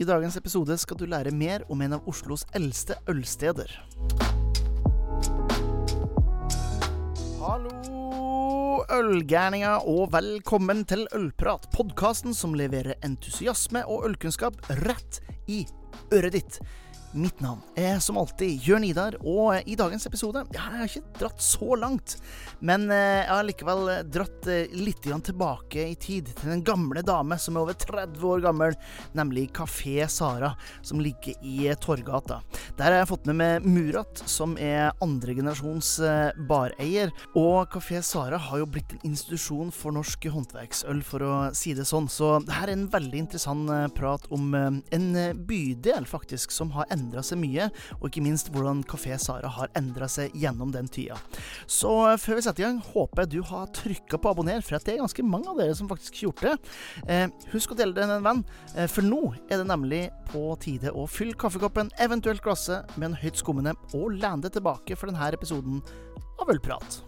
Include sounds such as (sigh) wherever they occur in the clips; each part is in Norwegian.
I dagens episode skal du lære mer om en av Oslos eldste ølsteder. Hallo, ølgærninger, og velkommen til Ølprat, podkasten som leverer entusiasme og ølkunnskap rett i øret ditt. Mitt navn er som alltid Jørn Idar, og i dagens episode Jeg har ikke dratt så langt, men eh, jeg har likevel dratt eh, litt tilbake i tid, til den gamle dame som er over 30 år gammel, nemlig Kafé Sara, som ligger i Torgata. Der har jeg fått med meg Murat, som er andregenerasjons eh, bareier, og Kafé Sara har jo blitt en institusjon for norsk håndverksøl, for å si det sånn, så det her er en veldig interessant prat om en bydel, faktisk, som har endret endra seg mye, og ikke minst hvordan Kafé Sara har endra seg gjennom den tida. Så eh, før vi setter i gang, håper jeg du har trykka på abonner, for det er ganske mange av dere som faktisk har gjort det. Eh, husk å dele det med en venn, eh, for nå er det nemlig på tide å fylle kaffekoppen, eventuelt glasset, med en høyt skummende, og lene det tilbake for denne episoden av Ølprat.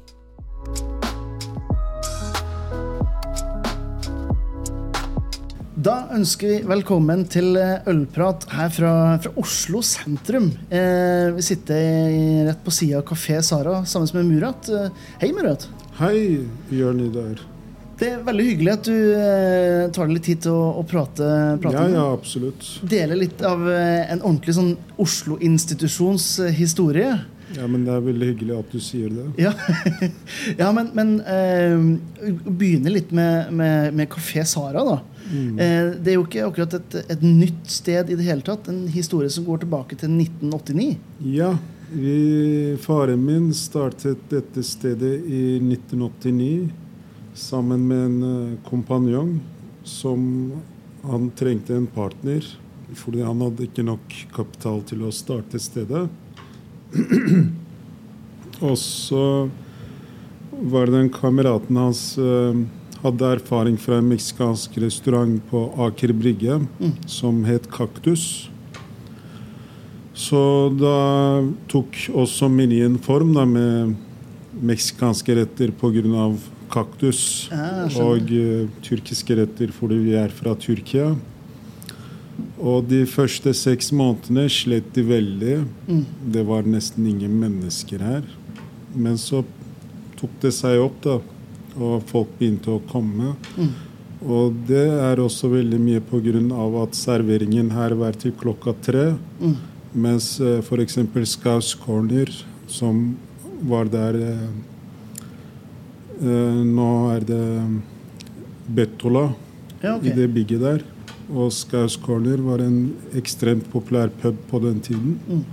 Da ønsker vi velkommen til eh, ølprat her fra, fra Oslo sentrum. Eh, vi sitter rett på sida av Kafé Sara sammen med Murat. Eh, hei, Murat. Hei, Jørn Idar. Det er veldig hyggelig at du eh, tar deg litt tid til å, å prate, prate Ja, ja, absolutt. Dele litt av eh, en ordentlig sånn Oslo-institusjons eh, historie. Ja, men Det er veldig hyggelig at du sier det. Ja, (laughs) ja men, men begynne litt med, med, med Kafé Sara, da. Mm. Eh, det er jo ikke akkurat et, et, nytt sted i det hele tatt. En historie som går tilbake til 1989. Ja. Vi, faren min startet dette stedet i 1989 sammen med en uh, kompanjong som han trengte en partner fordi han hadde ikke nok kapital til å starte stedet. (clears throat) Og så var det den kameraten hans uh, hadde erfaring fra en meksikansk restaurant på Aker Brygge mm. som het Kaktus. Så da tok også menyen form da, med meksikanske retter pga. kaktus. Ja, og uh, turkiske retter fordi vi er fra Tyrkia. Og de første seks månedene slet de veldig. Mm. Det var nesten ingen mennesker her. Men så tok det seg opp, da og folk begynte å komme. Mm. Og det er også veldig mye pga. at serveringen her var til klokka tre. Mm. Mens uh, f.eks. Skaus Corner, som var der uh, uh, Nå er det Bettola ja, okay. i det bygget der. Og Skaus Corner var en ekstremt populær pub på den tiden. Mm.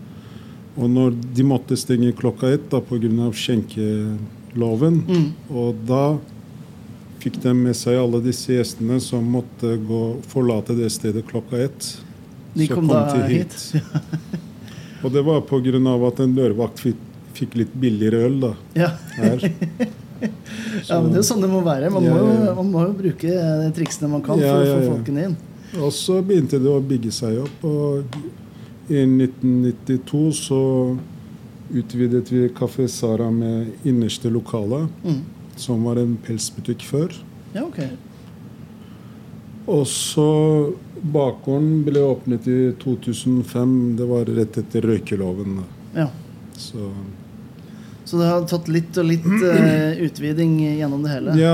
Og når de måtte stenge klokka ett pga. skjenke loven. Mm. Og da fikk de med seg alle disse gjestene som måtte gå, forlate det stedet klokka ett. De kom, kom da hit. hit. (laughs) og det var pga. at en dørvakt fikk, fikk, litt billigere øl da, ja. her. (laughs) ja, men Det er jo sånn det må være. Man, ja, må, jo, man må jo bruke de triksene man kan for å få folkene inn. Og så begynte det å bygge seg opp. og i 1992 så utvidet vi Kafé Sara med innerste lokale, mm. som var en pelsbutikk før. Ja, ok. Og så Bakgården ble åpnet i 2005. Det var rett etter røykeloven. Ja. Så. så det har tatt litt og litt uh, (clears throat) utviding gjennom det hele? Ja.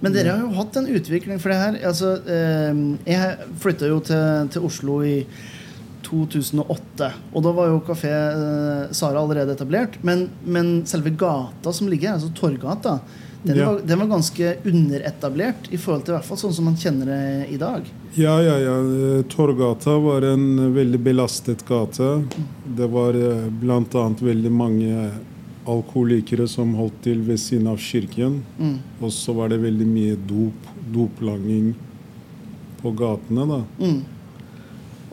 Men dere har jo hatt en utvikling for det her. Altså, uh, jeg flytta jo til, til Oslo i 2008. Og da var jo Kafé eh, Sara allerede etablert. Men, men, selve gata som ligger her, altså Torgata, den, ja. var, den, var, ganske underetablert i forhold til i hvert fall sånn som man kjenner det i dag. Ja, ja, ja. Torgata var en veldig belastet gate. Det var eh, bl.a. veldig mange alkoholikere som holdt til ved siden av kirken. Mm. Og så var det veldig mye dop, doplanging på gatene. da. Mm.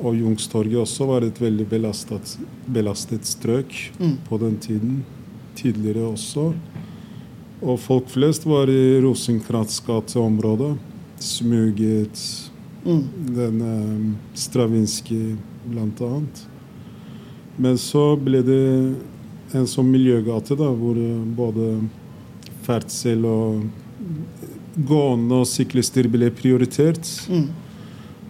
Og Jungstorget også var et veldig belastet, belastet strøk mm. på den tiden. Tidligere også. Og folk flest var i Rosenkrantz gate-området. Smuget, mm. den um, Stravinskij bl.a. Men så ble det en sånn miljøgate da, hvor eh, både ferdsel og gående og syklister ble prioritert. Mm.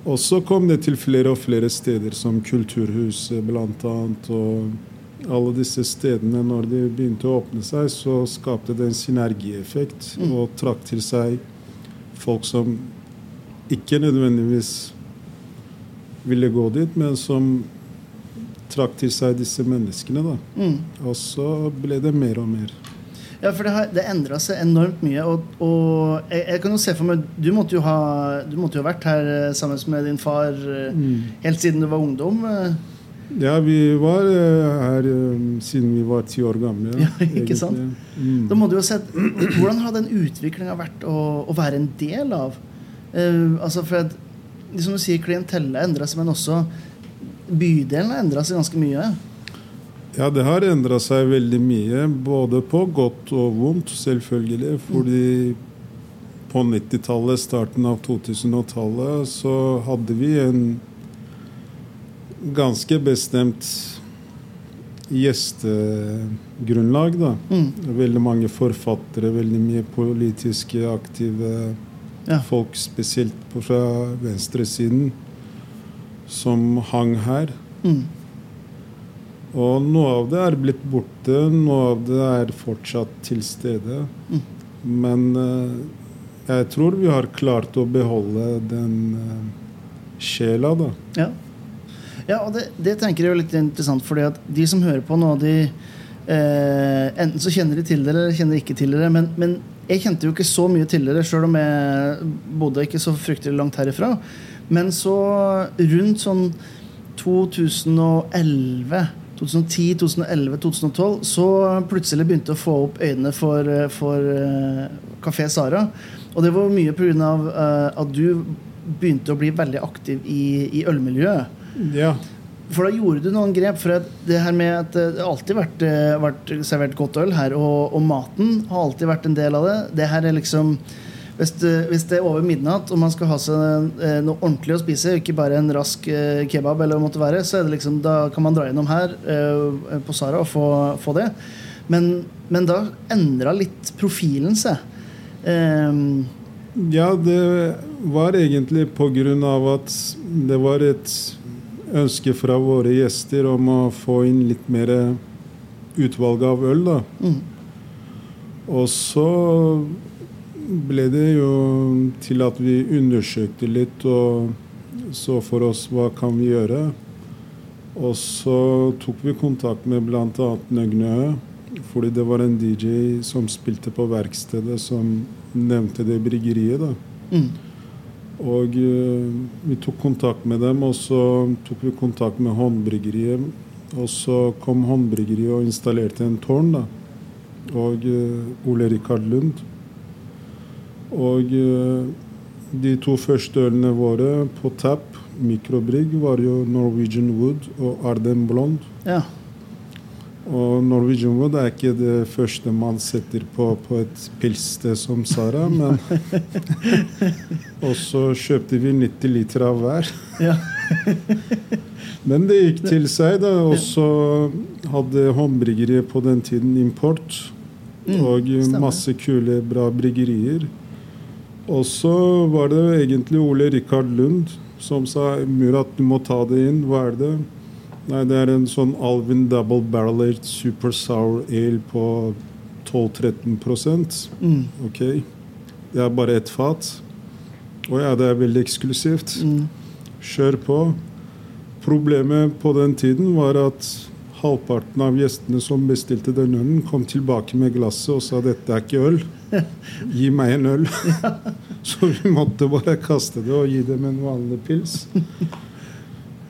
Og så kom det til flere og flere steder, som Kulturhuset bl.a. Og alle disse stedene, når de begynte å åpne seg, så skapte det en synergieffekt Mm. og trakk til seg folk som ikke nødvendigvis ville gå dit, men som trakk til seg disse menneskene. da. Mm. Og så ble det mer og mer. Ja, for det, har, det endra seg enormt mye. Og, og jeg, jeg kan jo se for meg Du måtte jo ha, du måtte jo ha vært her eh, sammen med din far mm. helt siden du var ungdom. eh. Ja, vi var eh, her eh, siden vi var ti år gamle. (laughs) Ja, ikke sant? Mm. Da må du jo se, sett (clears throat) Hvordan har den utviklinga vært å, å være en del av? Uh, altså for at, Som du sier, klientellet endra seg, men også bydelen har endra seg ganske mye. Ja, det har endra seg veldig mye, både på godt og vondt, selvfølgelig. Fordi på 90-tallet, starten av 2000-tallet, så hadde vi en ganske bestemt gjestegrunnlag, da. Mm. Veldig mange forfattere, veldig mye politiske aktive Ja. folk, spesielt på fra venstresiden, som hang her. Mm. Og noe av det er blitt borte, noe av det er fortsatt til stede. Mm. Men uh, jeg tror vi har klart å beholde den uh, sjela, da. Ja, ja og det, det tenker jeg er litt interessant, fordi at de som hører på nå, de uh, Enten så kjenner de til dere, eller kjenner ikke til dere. Men, men jeg kjente jo ikke så mye til dere, sjøl om jeg bodde ikke så fryktelig langt herifra. Men så rundt sånn 2011 2010, 2011, 2012 så plutselig begynte jeg å få opp øynene for, eh, for eh, Kafé Sara. Og det var mye pga. Uh, at du begynte å bli veldig aktiv i, i ølmiljøet. Ja. For da gjorde du noen grep. For at det her med at det har alltid vært, eh, vært servert godt øl her, og, og maten har alltid vært en del av det. Det her er liksom hvis det, hvis det er over midnatt og man skal ha seg eh, noe ordentlig å spise, ikke bare en rask eh, kebab, eller måtte være, så det liksom, da kan man dra innom her eh, på Sara og få, få det. Men, men da endra litt profilen seg. Um, ja, det var egentlig av at det var et ønske fra våre gjester om å få inn litt mer utvalg av øl, da. mm, Og så ble det jo til at vi undersøkte litt og så for oss hva kan vi gjøre. Og så tok vi kontakt med bl.a. Nøgnø, fordi det var en DJ som spilte på verkstedet, som nevnte det bryggeriet. da. mm, Og eh, vi tok kontakt med dem, og så tok vi kontakt med Håndbryggeriet. Og så kom Håndbryggeriet og installerte en tårn, da. Og eh, Ole Rikard Lund. Og eh, de to første ølene våre på tap, mikrobrygg, var jo Norwegian Wood og Arden Blond. ja. Og Norwegian Wood er ikke det første man setter på på et pilssted som Sara, men (laughs) Og så kjøpte vi 90 liter av hver. ja. (laughs) Men det gikk til seg, da. Og så hadde håndbryggeriet på den tiden import. Mm, og masse kule, bra bryggerier. Og så var det egentlig Ole Rikard Lund som sa Murat, du må ta det inn. Hva er det? Nei, det er en sånn Alvin Double Barrelate Super Sour Ale på 12-13 Mm, Ok. Det er bare ett fat. Å ja, det er veldig eksklusivt. mm, Kjør på. Problemet på den tiden var at halvparten av gjestene som bestilte den ølen, kom tilbake med glasset og sa dette er ikke øl. Gi meg en øl. (laughs) Så vi måtte bare kaste det og gi dem en vanlig pils.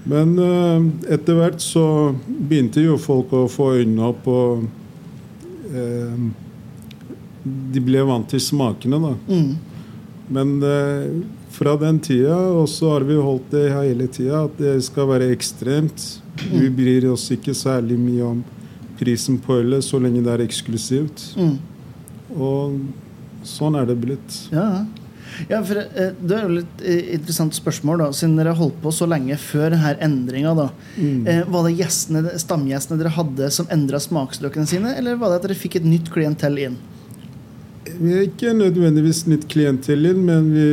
Men eh, etter hvert så begynte jo folk å få øynene opp, og eh, de ble vant til smakene, da. mm. Men eh, fra den tida, og så har vi holdt det hele tida, at det skal være ekstremt. Vi bryr oss ikke særlig mye om prisen på ølet så lenge det er eksklusivt. Mm. Og sånn er det blitt. Ja, ja for eh, Det er jo litt eh, interessant spørsmål, da, siden dere har holdt på så lenge før denne endringa. Da. Eh, var det gjestene, stamgjestene dere hadde som endra smaksløkene sine, eller var det at dere fikk et nytt klientell inn? Vi ikke nødvendigvis nytt klientell inn, men vi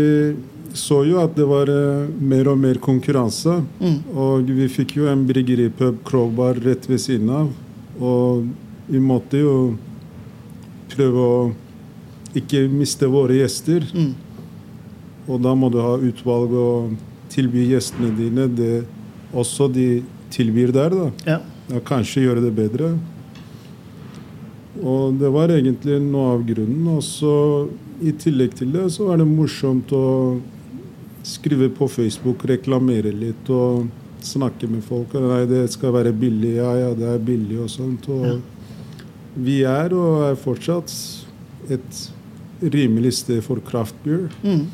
så jo at det var eh, mer og mer konkurranse. Mm. Og vi fikk jo en bryggeripub, Krogbar, rett ved siden av. Og vi måtte jo prøve å ikke miste våre gjester. Mm. Og da må du ha utvalg og tilby gjestene dine det også de tilbyr der. da. Ja. Ja, kanskje gjøre det bedre. Og det var egentlig noe av grunnen. Og så i tillegg til det så var det morsomt å skrive på Facebook, reklamere litt og snakke med folk. Nei, det skal være billig. Ja, ja, det er billig og sånt. Og Ja. vi er og er fortsatt et rimelig sted for craftbeer. Mm.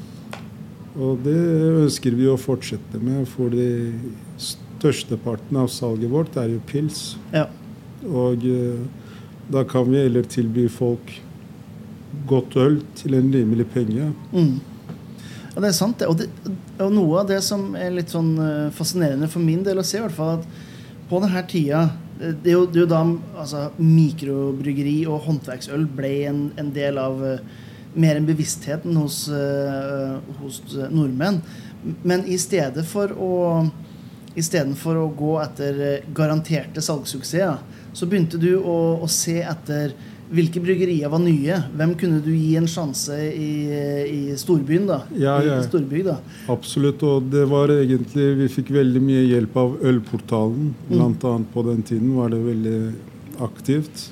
Og det ønsker vi å fortsette med, for det størsteparten av salget vårt er jo pils. ja. Og eh, da kan vi heller tilby folk godt øl til en rimelig penge. Mm. Ja, det er sant. Og, det. og noe av det som er litt sånn eh, fascinerende for min del å se, i hvert fall, at på denne tida eh, Det er jo, det er jo da altså, mikrobryggeri og håndverksøl ble en, en del av eh, mer enn bevisstheten hos, uh, hos nordmenn. Men i stedet for å Istedenfor å gå etter garanterte salgssuksesser, så begynte du å, å se etter hvilke bryggerier var nye. Hvem kunne du gi en sjanse i, i storbyen, da? Ja, ja. I storbygda. Absolutt. Og det var egentlig Vi fikk veldig mye hjelp av Ølportalen. Blant annet på den tiden var det veldig aktivt.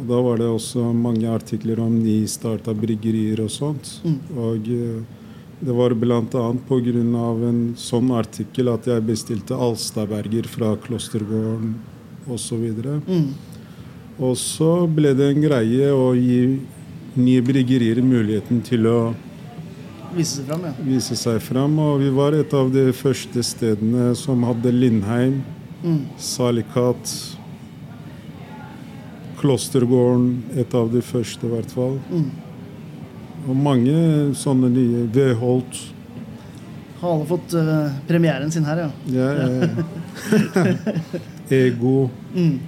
Og da var det også mange artikler om nystarta bryggerier og sånt. Mm. Og eh, det var bl.a. pga. en sånn artikkel at jeg bestilte Alstadberger fra Klostergården osv. Mm. Og så ble det en greie å gi nye bryggerier muligheten til å Vise seg fram, ja. vise seg fram. Og vi var et av de første stedene som hadde Lindheim, Mm. Salikat, Klostergården. Et av de første, i hvert fall. Mm. Og mange sånne nye. Veholt. Har alle fått uh, premieren sin her, ja. Ja, ja. (laughs) Ego. Mm.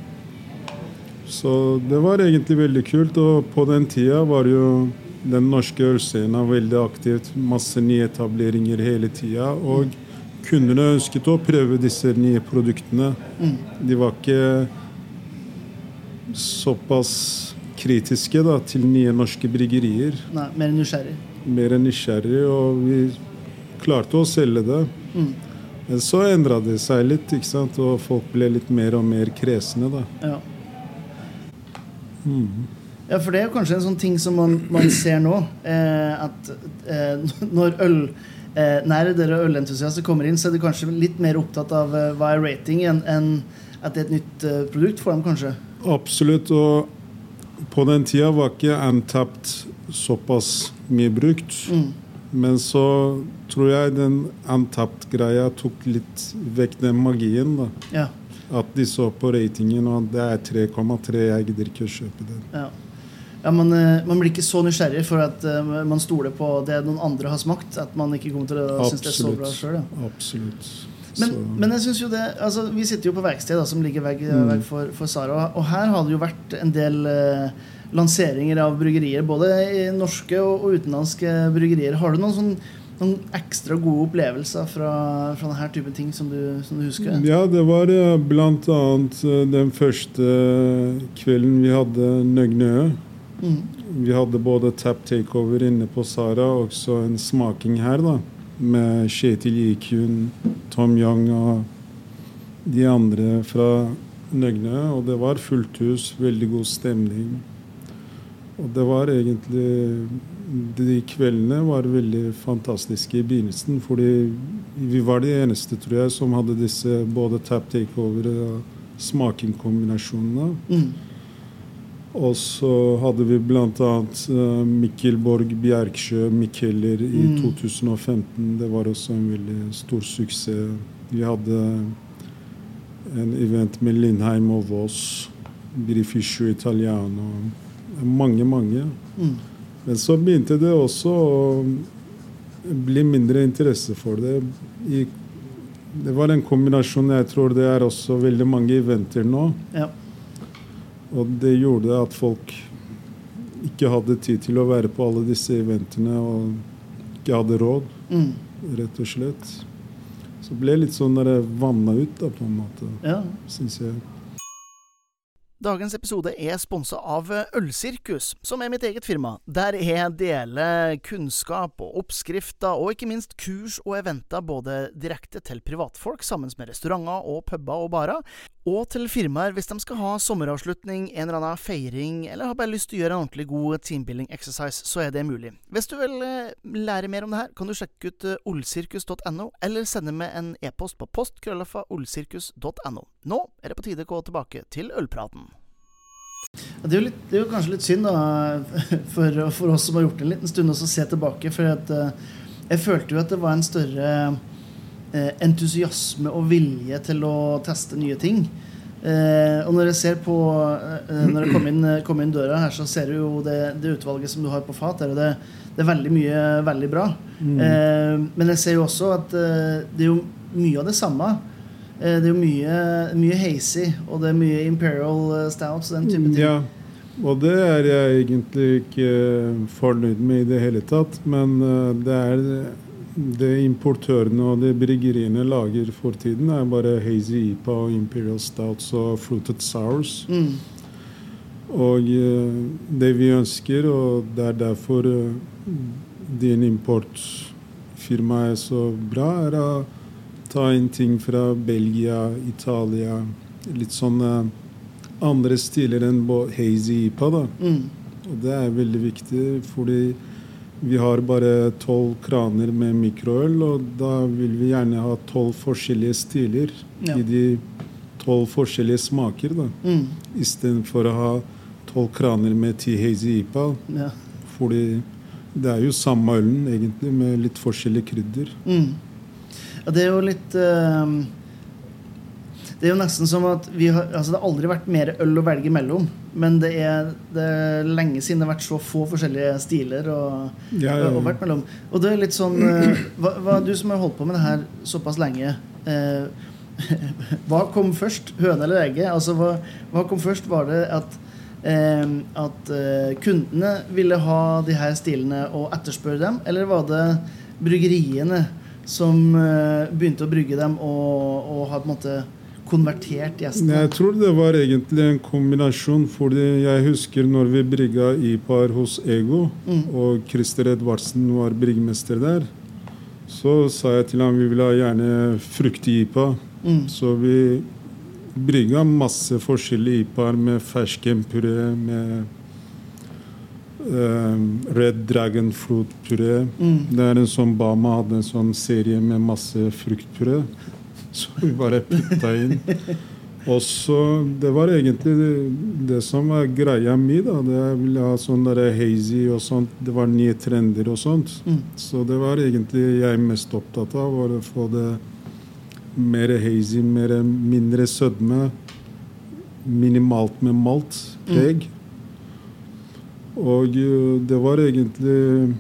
Så det var egentlig veldig kult. Og på den tida var jo den norske ølscena veldig aktivt. Masse nyetableringer hele tida. Og kundene ønsket å prøve disse nye produktene. Mm. De var ikke såpass kritiske da, til nye norske bryggerier. Nei, mer nysgjerrig. Mer nysgjerrig, og vi klarte å selge det. Mm. Så endra det seg litt, ikke sant? og folk ble litt mer og mer kresne. da. Ja. Mm. ja, for det er jo kanskje en sånn ting som man, man ser nå. Eh, at eh, (laughs) når øl eh, nerder og ølentusiaster kommer inn, så er de kanskje litt mer opptatt av eh, hva er rating enn at det er et nytt eh, produkt for dem, kanskje. Absolutt. Og på den tida var ikke Antapt såpass mye brukt. Mm. Men så tror jeg den Antapt-greia tok litt vekk den magien. da. Ja. At de så på ratingen, og det er 3,3. Jeg gidder ikke å kjøpe den. ja. ja man, eh, man blir ikke så nysgjerrig for at eh, man stoler på det noen andre har smakt, at man ikke kommer til å synes det er så bra sjøl. Absolutt. Men, men jeg synes jo det altså, Vi sitter jo på verksted, da, som ligger vegg, Mm. vegg for, for Sara. Og her har det jo vært en del eh, lanseringer av bryggerier. Både i norske og, og utenlandske bryggerier. Har du noen, sånn, noen ekstra gode opplevelser fra, fra denne typen ting som du, som du husker? Ja, det var bl.a. blant annet eh, den første kvelden vi hadde Nøgnø. Mm. Vi hadde både tap takeover inne på Sara og også en smaking her, da. Med Kjetil Ikun, Tom Young og de andre fra Nøgnø. Og det var fullt hus, veldig god stemning. Og det var egentlig De kveldene var veldig fantastiske i begynnelsen, fordi vi var de eneste, tror jeg, som hadde disse både tap takeover og smakingkombinasjonene. Mm. Og så hadde vi bl.a. Uh, Mikkel Borg Bjerksjø Mikkeller i Mm. 2015. Det var også en veldig stor suksess. Vi hadde en event med Lindheim og Voss. Birifiscio Italiano. Mange, mange. Mm. Men så begynte det også å bli mindre interesse for det. I, det var en kombinasjon. Jeg tror det er også veldig mange eventer nå. Ja. Og det gjorde at folk ikke hadde tid til å være på alle disse eventene. Og ikke hadde råd, Mm. rett og slett. Så ble jeg litt sånn vanna ut, da, på en måte, Ja. syns jeg. Dagens episode er sponsa av Ølsirkus, som er mitt eget firma. Der jeg deler kunnskap og oppskrifter, og ikke minst kurs og eventer både direkte til privatfolk sammen med restauranter og puber og barer, og til firmaer hvis de skal ha sommeravslutning, en eller annen feiring, eller har bare lyst til å gjøre en ordentlig god teambuilding exercise, så er det mulig. Hvis du vil eh, lære mer om det her, kan du sjekke ut eh, olsirkus.no, eller sende meg en e-post på postkrøllafaolsirkus.no. Nå er det på tide å gå tilbake til ølpraten. Det er, jo litt, det er jo kanskje litt synd da, (laughs) for, for oss som har gjort det en liten stund, å se tilbake. For at, eh, jeg følte jo at det var en større entusiasme og vilje til å teste nye ting. Eh, og når jeg ser på eh, Når jeg kom inn, kom inn døra her, så ser du jo det, det utvalget som du har på fat det, det er veldig mye veldig bra. Eh, men jeg ser jo også at eh, det er jo mye av det samme. Eh, det er jo mye, mye hazy, og det er mye Imperial eh, Stouts og den type ting. Ja, og det er jeg egentlig ikke fornøyd med i det hele tatt. Men eh, det er det importørene og det bryggeriene lager for tiden, er bare hazy IPA og Imperial Stouts og fruited sours. Mm. Og eh, det vi ønsker, og det er derfor eh, din importfirma er så bra, er å ta inn ting fra Belgia, Italia Litt sånne andre stiler enn hazy IPA. da. Mm. Og det er veldig viktig, fordi vi har bare tolv kraner med mikroøl, og da vil vi gjerne ha tolv forskjellige stiler Ja. i de tolv forskjellige smaker. da. Mm. Istedenfor å ha tolv kraner med ti hazy IPA. Ja. Fordi det er jo samme ølen, egentlig, med litt forskjellig krydder. Mm. ja, det er jo litt eh, Det er jo nesten som at vi har Altså, det har aldri vært mer øl å velge mellom. Men det er, det er lenge siden det har vært så få forskjellige stiler å, Ja, ja, ja. vært mellom. Og det er litt sånn eh, hva, hva, Du som har holdt på med det her såpass lenge. Eh, (laughs) hva kom først? Høne eller egget? Altså, hva, hva kom først? Var det at eh, at eh, kundene ville ha de her stilene og etterspørre dem, eller var det bryggeriene som eh, begynte å brygge dem og, og har på en måte konvertert gjestene? Jeg tror det var egentlig en kombinasjon, fordi jeg husker når vi brygga IPAR hos Ego, Mm. og Christer Edvardsen var bryggmester der, så sa jeg til ham vi ville ha gjerne frukt-IPA. Mm. Så vi brygga masse forskjellige IPA-er med ferskenpuré, med eh, Red Dragon Fruit-puré. Mm. Det er en sånn Bama hadde en sånn serie med masse fruktpuré. Så vi bare putta inn. Og så Det var egentlig det, det som var greia mi. da, det Jeg ville ha sånn der hazy og sånt. Det var nye trender og sånt. Mm. Så det var egentlig jeg mest opptatt av. var Å få det mer hazy, mer, mindre sødme. Minimalt med malt. Preg. Og eh, det var egentlig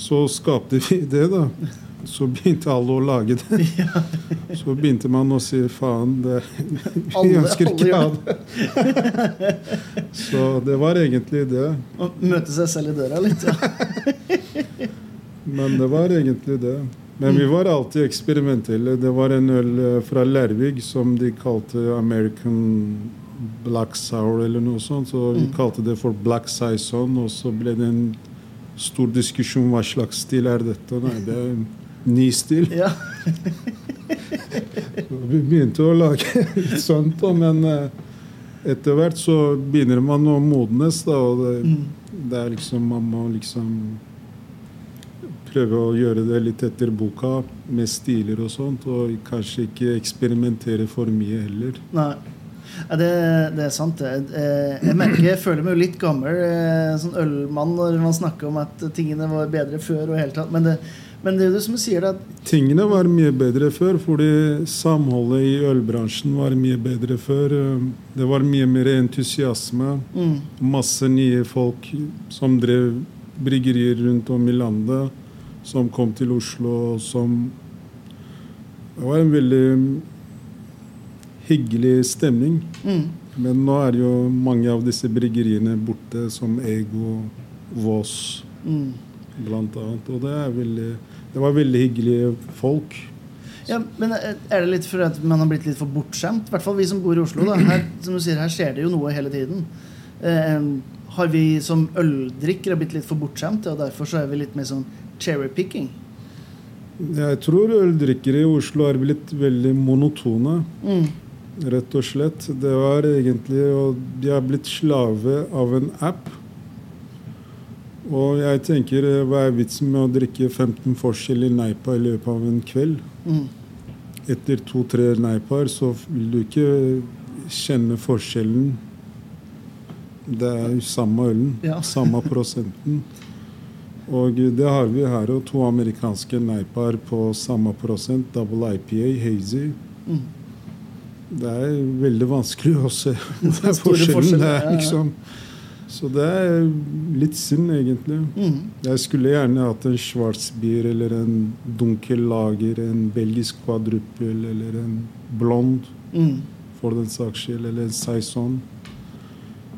Så skapte vi det, da. Så begynte alle å lage det. (laughs) Så begynte man å si faen, det, (laughs) vi ønsker ikke å ha det. (laughs) Så det var egentlig det. Å møte seg selv i døra litt. Ja. Men det var egentlig det. Men vi var alltid eksperimentelle. Det var en øl eh, fra Lærvik som de kalte American Black Sour eller noe sånt. Så vi Mm. kalte det for Black Saison, og så ble det en stor diskusjon hva slags stil er dette. Nei, det er ny stil. Ja. (laughs) Vi begynte å lage litt sånt, da, men eh, etter hvert så begynner man å modnes, da. Og det, Mm. det er liksom Man må liksom prøve å gjøre det litt etter boka, med stiler og sånt, og kanskje ikke eksperimentere for mye heller. Nei. Ja, det, det er sant. det. Eh, Jeg merker, jeg føler meg jo litt gammel eh, sånn ølmann når man snakker om at tingene var bedre før. og helt hele tatt. Men det, men det er jo det som sier, at Tingene var mye bedre før, fordi samholdet i ølbransjen var mye bedre før. Det var mye mer entusiasme. mm, Masse nye folk som drev bryggerier rundt om i landet, som kom til Oslo, og som Det var en veldig hyggelig stemning. mm, Men nå er jo mange av disse bryggeriene borte, som Ego, Voss, mm. annet. Og det, er veldig, det var veldig hyggelige folk. Ja, men Er det litt fordi at man har blitt litt for bortskjemt? I hvert fall vi som bor i Oslo. da. Her, som du sier, her skjer det jo noe hele tiden. Eh, har vi som øldrikkere blitt litt for bortskjemte, og derfor så er vi litt mer sånn cherry-picking? Jeg tror øldrikkere i Oslo har blitt veldig monotone. Mm. Rett og slett. Det var egentlig Og de har blitt slave av en app. Og jeg tenker, hva er vitsen med å drikke 15 forskjell i Neipa i løpet av en kveld? Mm. Etter to-tre Neipaer så vil du ikke kjenne forskjellen. Det er jo samme ølen, Ja. (laughs) samme prosenten. Og det har vi her òg. To amerikanske Neipaer på samme prosent. Double IPA, hazy. Mm. Det er veldig vanskelig å se (laughs) Det er forskjellen. Det er liksom Så det er litt synd, egentlig. Mm. Jeg skulle gjerne hatt en Schwarzbier eller en dunkel lager, en belgisk kvadruppel eller en blond, Mm. for den saks skyld, eller en saison.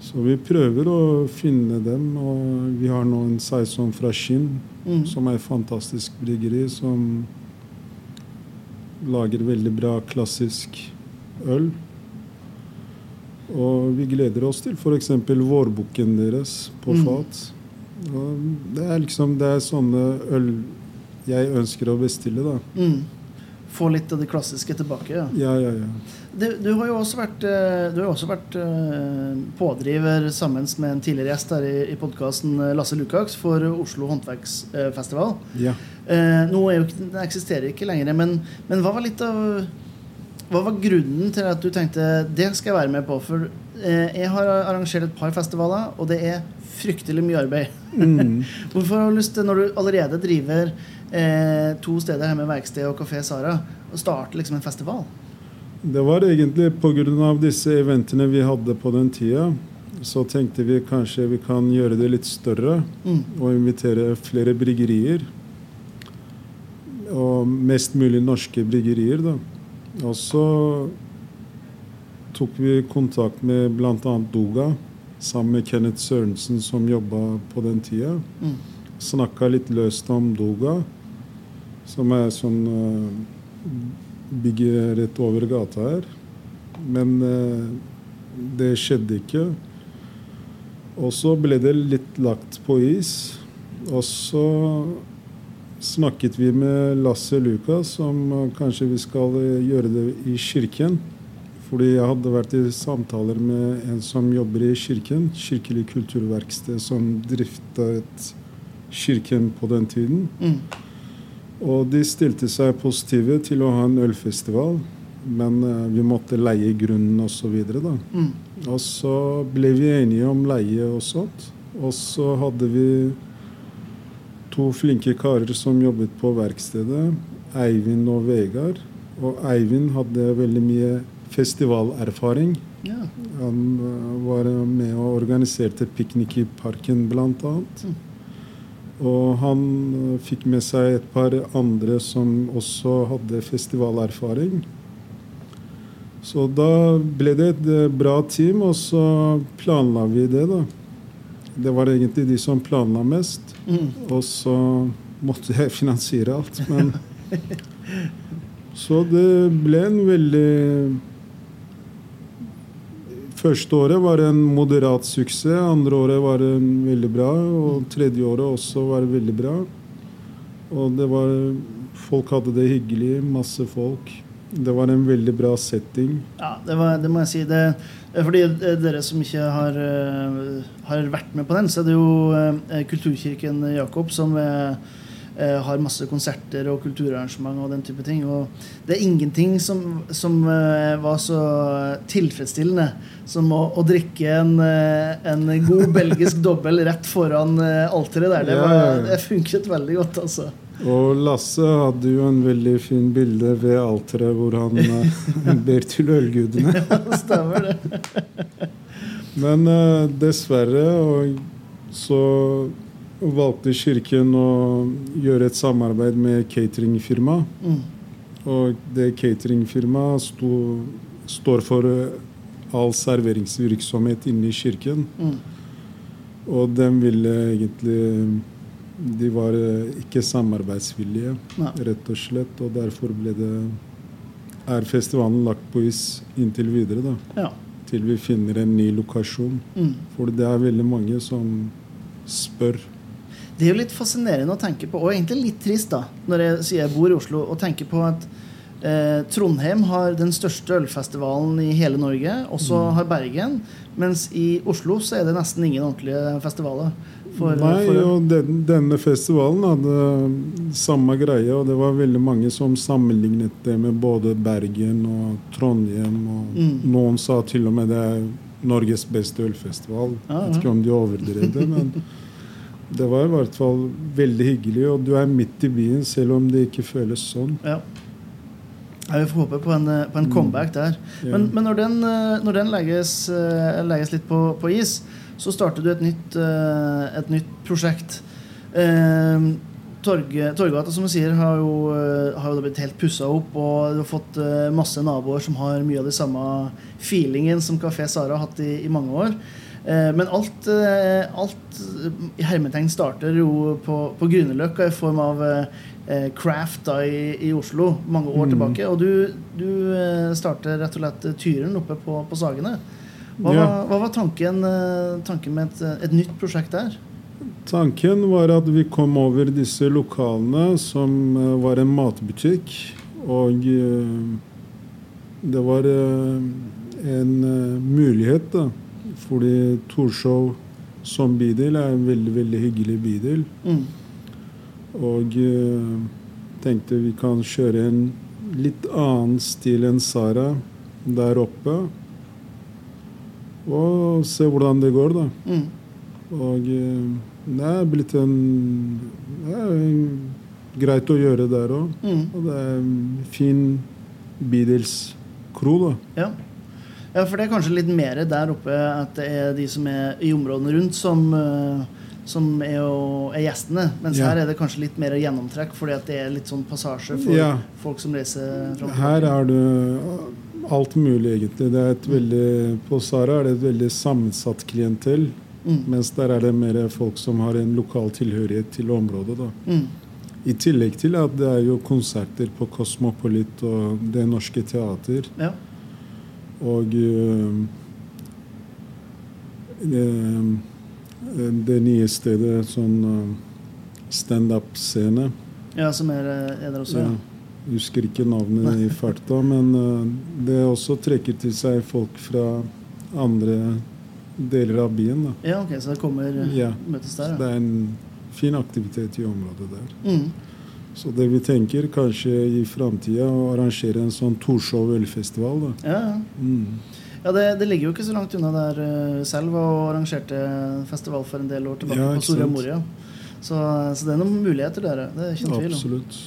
Så vi prøver å finne dem, og vi har nå en saison fra Skinn, Mm. som er et fantastisk bryggeri, som lager veldig bra klassisk øl. Og vi gleder oss til f.eks. vårbukken deres på Mm. fat. Og det er liksom det er sånne øl jeg ønsker å bestille, da. Mm. Få litt av det klassiske tilbake. ja. Ja, ja, ja. Du, du har jo også vært, eh, du har jo også vært eh, pådriver sammen med en tidligere gjest her i, i podkasten, Lasse Lukaks, for Oslo håndverksfestival. ja. Eh, nå er jo den eksisterer ikke lenger, men, men hva var litt av Hva var grunnen til at du tenkte det skal jeg være med på? For eh, jeg har arrangert et par festivaler, og det er fryktelig mye arbeid. Mm. (laughs) Hvorfor har du lyst til, når du allerede driver eh, to steder her med verksted og Kafé Sara, å starte liksom en festival? Det var egentlig pga. disse eventene vi hadde på den tida. Så tenkte vi kanskje vi kan gjøre det litt større Mm. og invitere flere bryggerier. Og mest mulig norske bryggerier, da. Og så tok vi kontakt med bl.a. Doga, sammen med Kenneth Sørensen, som jobba på den tida. Mm. Snakka litt løst om Doga, som er sånn uh, bygget rett over gata her. Men uh, det skjedde ikke. Og så ble det litt lagt på is. Og så snakket vi med Lasse Lukas om eh, kanskje vi skal eh, gjøre det i kirken. Fordi jeg hadde vært i samtaler med en som jobber i kirken. Kirkelig kulturverksted som driftet kirken på den tiden. Mm. Og de stilte seg positive til å ha en ølfestival. Men eh, vi måtte leie grunnen osv. Og, Mm. Og så ble vi enige om leie og sånt. Og så hadde vi to flinke karer som jobbet på verkstedet. Eivind og Vegard. Og Eivind hadde veldig mye festivalerfaring. Ja. Han eh, var med og organiserte piknik i parken, annet. Mm. Og han eh, fikk med seg et par andre som også hadde festivalerfaring. Så da ble det et eh, bra team, og så planla vi det, da. Det var egentlig de som planla mest. Mm. Og så måtte jeg finansiere alt, men Så det ble en veldig Første året var en moderat suksess, andre året var det veldig bra, og tredje året også var det veldig bra. Og det var Folk hadde det hyggelig, masse folk. Det var en veldig bra setting. Ja, det, var, det må jeg si. Det, fordi eh, dere som ikke har, eh, har vært med på den, så er det jo eh, Kulturkirken Jakob som eh, har masse konserter og kulturarrangement og den type ting. Og det er ingenting som, som var så tilfredsstillende som å, å drikke en, en god belgisk dobbel rett foran alteret der. Det, var, det funket veldig godt, altså. Og Lasse hadde jo en veldig fin bilde ved alteret hvor han eh, (laughs) ber til ølgudene. Stemmer det. Men uh, dessverre så valgte kirken å gjøre et samarbeid med cateringfirma. Mm. Og det cateringfirmaet står for eh, all serveringsvirksomhet inne i kirken. Mm. Og de ville egentlig de var eh, ikke samarbeidsvillige, Nei. rett og slett. Og derfor ble det er festivalen lagt på is inntil videre, da. Ja. Til vi finner en ny lokasjon. Mm. For det er veldig mange som spør. Det er jo litt fascinerende å tenke på, og egentlig litt trist, da, når jeg sier jeg bor i Oslo, og tenker på at eh, Trondheim har den største ølfestivalen i hele Norge, og så Mm. har Bergen, mens i Oslo så er det nesten ingen ordentlige festivaler. For, Nei, for og den, denne festivalen hadde samme greie, og det var veldig mange som sammenlignet det med både Bergen og Trondheim. Og Mm. noen sa til og med det er Norges beste ølfestival. Ah, ja. Vet ikke om de overdrev det, men det var i hvert fall veldig hyggelig. Og du er midt i byen, selv om det ikke føles sånn. Ja. Vi får håpe på en, eh, på en Mm. comeback der. Men, men når den, eh, når den legges, eh, legges litt på, på is, så starter du et nytt, eh, et nytt prosjekt. Torggata, Torg, Torgata som du sier, har jo, eh, har jo da blitt helt pussa opp, og du har fått eh, masse naboer som har mye av det samme feelingen som Kafé Sara har hatt i, i mange år. Eh, Men alt, alt i hermetegn starter jo på, på Grünerløkka i form av Craft da i, i Oslo mange år Mm. tilbake. Og du, du starter rett og slett Tyren oppe på, på Sagene. Hva, Ja. var, hva var tanken, eh, tanken med et, et nytt prosjekt der? Tanken var at vi kom over disse lokalene som eh, var en matbutikk. Og eh, det var eh, en eh, mulighet, da. Fordi Torshov som bydel er en veldig, veldig hyggelig bydel. Mm. Og eh, tenkte vi kan kjøre en litt annen stil enn Sara der oppe. Og se hvordan det går, da. Mm. Og eh, det er blitt en Det er greit å gjøre der òg. Mm. Og det er en fin bydelskro, da. Ja. ja, for det er kanskje litt mer der oppe at det er de som er i områdene rundt, som, eh, som er, jo, er gjestene. Mens Ja. her er det kanskje litt mer gjennomtrekk, fordi at det er litt sånn passasje for Ja. folk som reiser fram og Her er det alt mulig, egentlig. Det er et veldig, på Sara er det et veldig sammensatt klientell. Mm. Mens der er det mer folk som har en lokal tilhørighet til området. da. Mm. I tillegg til at det er jo konserter på Cosmopolit og Det Norske Teater. Ja. Og øh, øh, det nye stedet, sånn øh, standup-scene. ja, som er, eh, er der også. Ja. Ja. Husker ikke navnet i farta, men øh, det også trekker til seg folk fra andre deler av byen. Da. ja, ok, så det kommer eh, Ja. møtes Så der. det er en fin aktivitet i området der. Mm. Så det vi tenker kanskje i framtida, å arrangere en sånn Torshov ølfestival. da. Ja, ja. Mm. ja det, det ligger jo ikke så langt unna der uh, selv og arrangerte festival for en del år tilbake Ja, på Soria. Moria. Så, så det er noen muligheter der. Det er ikke noen tvil om. Absolutt.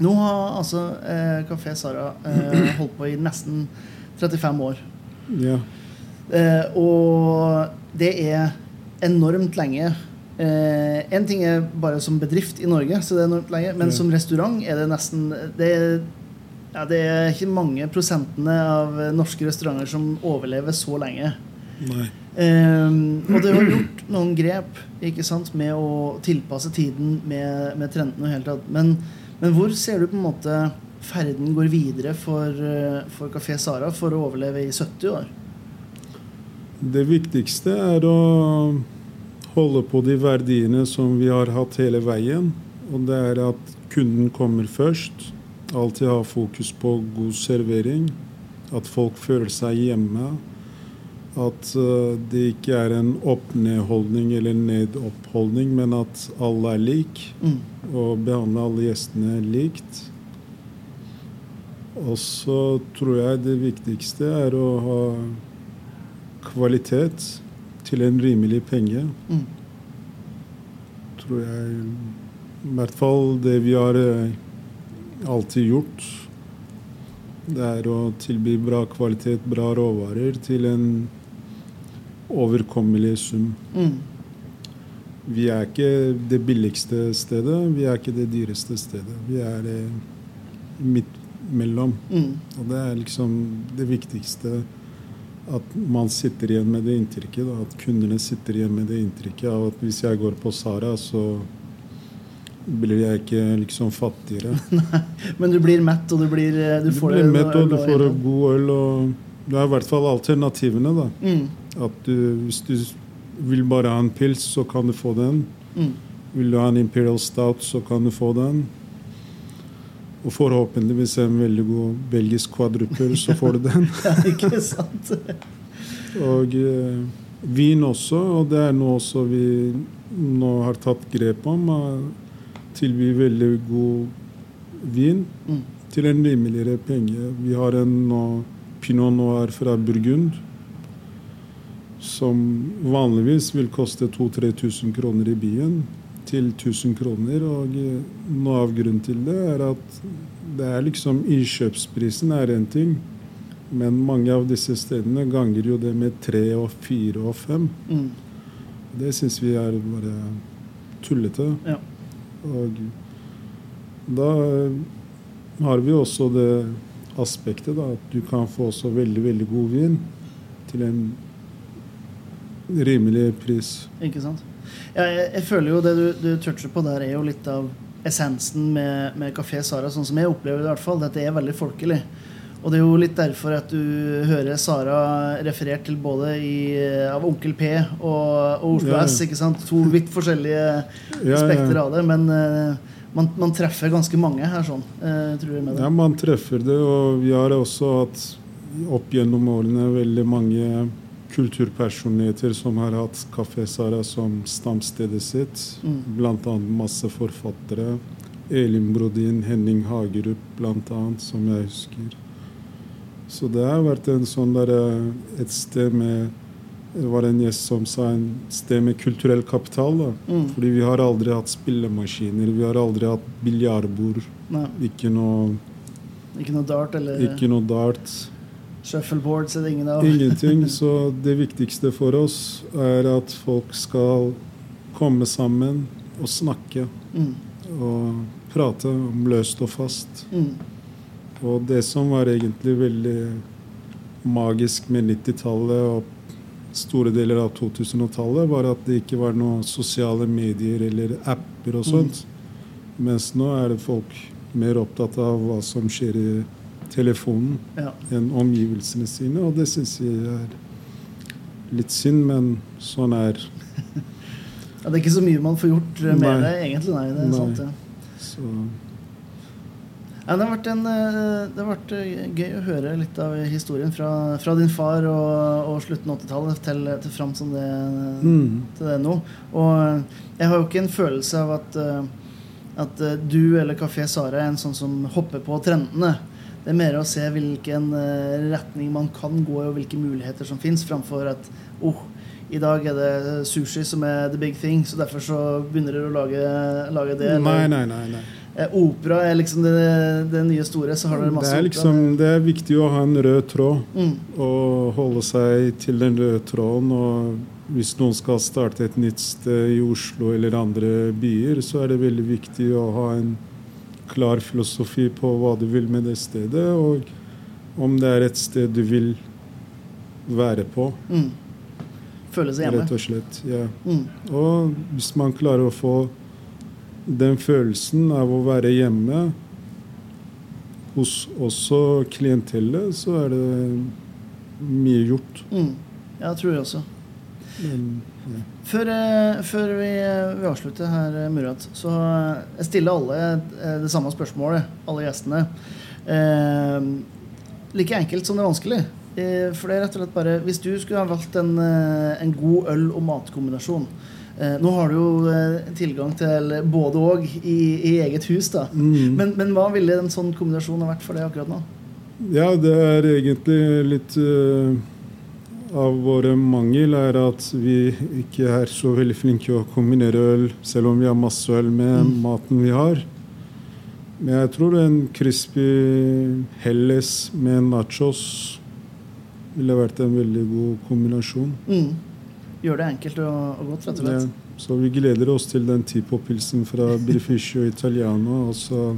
Nå har altså eh, Kafé Sara eh, holdt på i nesten 35 år. Ja. Eh, og det er enormt lenge. Eh, en ting er bare som bedrift i Norge, så det er enormt lenge. Men Ja. som restaurant er det nesten det er, ja, det er ikke mange prosentene av eh, norske restauranter som overlever så lenge. Nei. Eh, og det har gjort noen grep ikke sant, med å tilpasse tiden med, med trendene. og hele tatt. Men, men hvor ser du på en måte ferden går videre for, eh, for Kafé Sara for å overleve i 70 år? Det viktigste er å holde på de verdiene som vi har hatt hele veien. Og det er at kunden kommer først. Alltid ha fokus på god servering. At folk føler seg hjemme. At eh, det ikke er en opp-ned-holdning eller ned-opp-holdning, men at alle er lik. Mm. Og behandle alle gjestene likt. Og så tror jeg det viktigste er å ha kvalitet til en rimelig penge. Mm. Tror jeg I hvert fall det vi har eh, alltid gjort. Det er å tilby bra kvalitet, bra råvarer til en overkommelig sum. Mm. Vi er ikke det billigste stedet, vi er ikke det dyreste stedet. Vi er eh, midt mellom. Mm. Og det er liksom det viktigste. At man sitter igjen med det inntrykket. Da. At kundene sitter igjen med det inntrykket av at hvis jeg går på Sara, så blir jeg ikke liksom fattigere. (laughs) Men du blir mett, og du blir du får Du får blir mett, og du får god øl. og Det er i hvert fall alternativene. da. mm, At du, Hvis du vil bare ha en pils, så kan du få den. mm. Vil du ha en Imperial Stout, så kan du få den. Og forhåpentligvis en veldig god belgisk kvadruper, så får du den. (laughs) Ja, ikke sant? Og eh, vin også, og det er noe også vi nå har tatt grep om. Tilby veldig god vin Mm. til en rimeligere penge. Vi har en nå pinot noir fra Burgund som vanligvis vil koste 2000-3000 kroner i byen, til 1000 kroner. Og eh, noe av grunnen til det er at det er liksom innkjøpsprisen er en ting, men mange av disse stedene ganger jo det med tre og fire og fem. Mm. Det syns vi er bare tullete. Ja. Og da har vi også det aspektet da, at du kan få også veldig, veldig god vin til en rimelig pris. Ikke sant? Ja, jeg, jeg føler jo det du, du toucher på der, er jo litt av essensen med, med Kafé Sara, sånn som jeg opplever det i hvert fall. Dette er veldig folkelig. Og det er jo litt derfor at du hører Sara referert til både i, av Onkel P og, og Oslo Ja, ja. S. ikke sant? To vidt forskjellige Ja, spekter av det. Men eh, man, man treffer ganske mange her, sånn, eh, tror jeg. med det. ja, man treffer det, og vi har også hatt opp gjennom årene veldig mange kulturpersonligheter som har hatt Kafé Sara som stamstedet sitt. Mm. Annet masse forfattere. Elin Brodin, Henning Hagerup annet, som jeg husker. Så det har vært en sånn der, eh, et sted med Det var en gjest som sa en sted med kulturell kapital. da. Mm. Fordi vi har aldri hatt spillemaskiner, vi har aldri hatt biljardbord. Ikke noe, ikke noe dart eller ikke noe dart. shuffleboards er det ingen av. Ingenting. (laughs) Så det viktigste for oss er at folk skal komme sammen og snakke. Mm. Og prate om løst og fast. Mm. Og det som var egentlig veldig magisk med 90-tallet og store deler av 2000-tallet, var at det ikke var noen sosiale medier eller apper og sånt. Mens nå er det folk mer opptatt av hva som skjer i telefonen Ja. enn omgivelsene sine, og det syns jeg er litt synd, men sånn er (laughs) ja, Det er ikke så mye man får gjort eh, med Nei. det, egentlig. Nei, det er Nei. sant, ja. så Ja, det har vært, en, eh, det har vært eh, gøy å høre litt av historien fra, fra din far og, og slutten av 80-tallet til, til fram som det, mm. til det nå. Og eh, jeg har jo ikke en følelse av at, at du eller Kafé Sara er en sånn som hopper på trendene. Det er mer å se hvilken retning man kan gå i, og hvilke muligheter som fins, framfor at oh, i dag er det sushi som er the big thing, så derfor så begynner dere å lage, lage det. Nei, nei, nei. nei. Eh, Opera er liksom det, det nye store, så har dere masse Det er, liksom, det er viktig å ha en rød tråd. Mm, og holde seg til den røde tråden. Og hvis noen skal starte et nytt sted i Oslo eller andre byer, så er det veldig viktig å ha en klar filosofi på hva du vil med det stedet, og om det er et sted du vil være på, mm. Føle seg hjemme. rett og slett. Ja. Mm, Og hvis man klarer å få den følelsen av å være hjemme hos også klientellet, så er det mye gjort. mm. Det tror jeg også. Men, ja. Før, eh, før vi, vi avslutter her, eh, Murat, så eh, jeg stiller alle eh, det samme spørsmålet. Alle gjestene. Eh, like enkelt som det er vanskelig. Eh, for det er rett og slett bare Hvis du skulle ha valgt en, eh, en god øl- og matkombinasjon eh, Nå har du jo eh, tilgang til både og i, i eget hus, da. Mm. Men, men hva ville en sånn kombinasjon ha vært for deg akkurat nå? ja, det er egentlig litt uh, av våre mangel er at vi ikke er så veldig flinke å kombinere øl, selv om vi har masse øl med Mm. maten vi har. Men jeg tror en crispy Helles med nachos ville vært en veldig god kombinasjon. Mm. Gjør det enkelt og, og godt, rett og Ja, slett. så vi gleder oss til den Tipo-pilsen fra Birfiscio Italiano, og så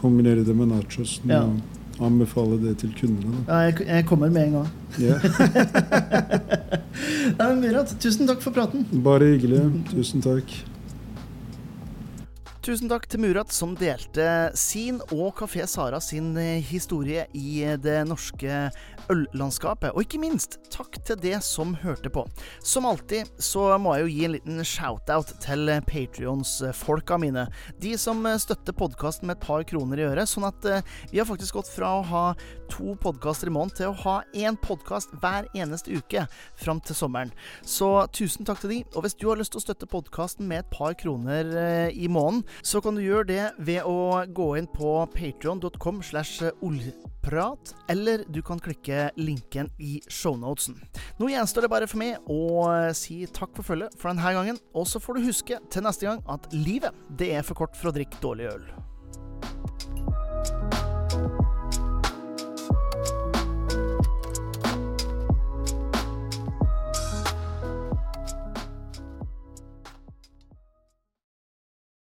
kombinere det med nachosen Ja. og anbefale det til kundene. Da. Ja, jeg, jeg kommer med en gang. Ja, (laughs) Nei, Murat, tusen takk for praten. bare hyggelig. Tusen takk. Tusen takk til Murat som delte sin og Kafé Sara sin eh, historie i det norskeøllandskapet. Og ikke minst takk til det som hørte på. Som alltid så må jeg jo gi en liten shout-out til Patrions-folka mine. De som støtter podkasten med et par kroner i øret. Sånn at eh, vi har faktisk gått fra å ha to podkaster i måneden til å ha én podkast hver eneste uke fram til sommeren. Så tusen takk til de. Og hvis du har lyst til å støtte podkasten med et par kroner eh, i måneden, så kan du gjøre det ved å gå inn på patrion.com slash oljprat, eller du kan klikke linken i shownotesen. Nå gjenstår det bare for meg å eh, si takk for følget for denne gangen, og så får du huske til neste gang at livet, det er for kort for å drikke dårlig øl.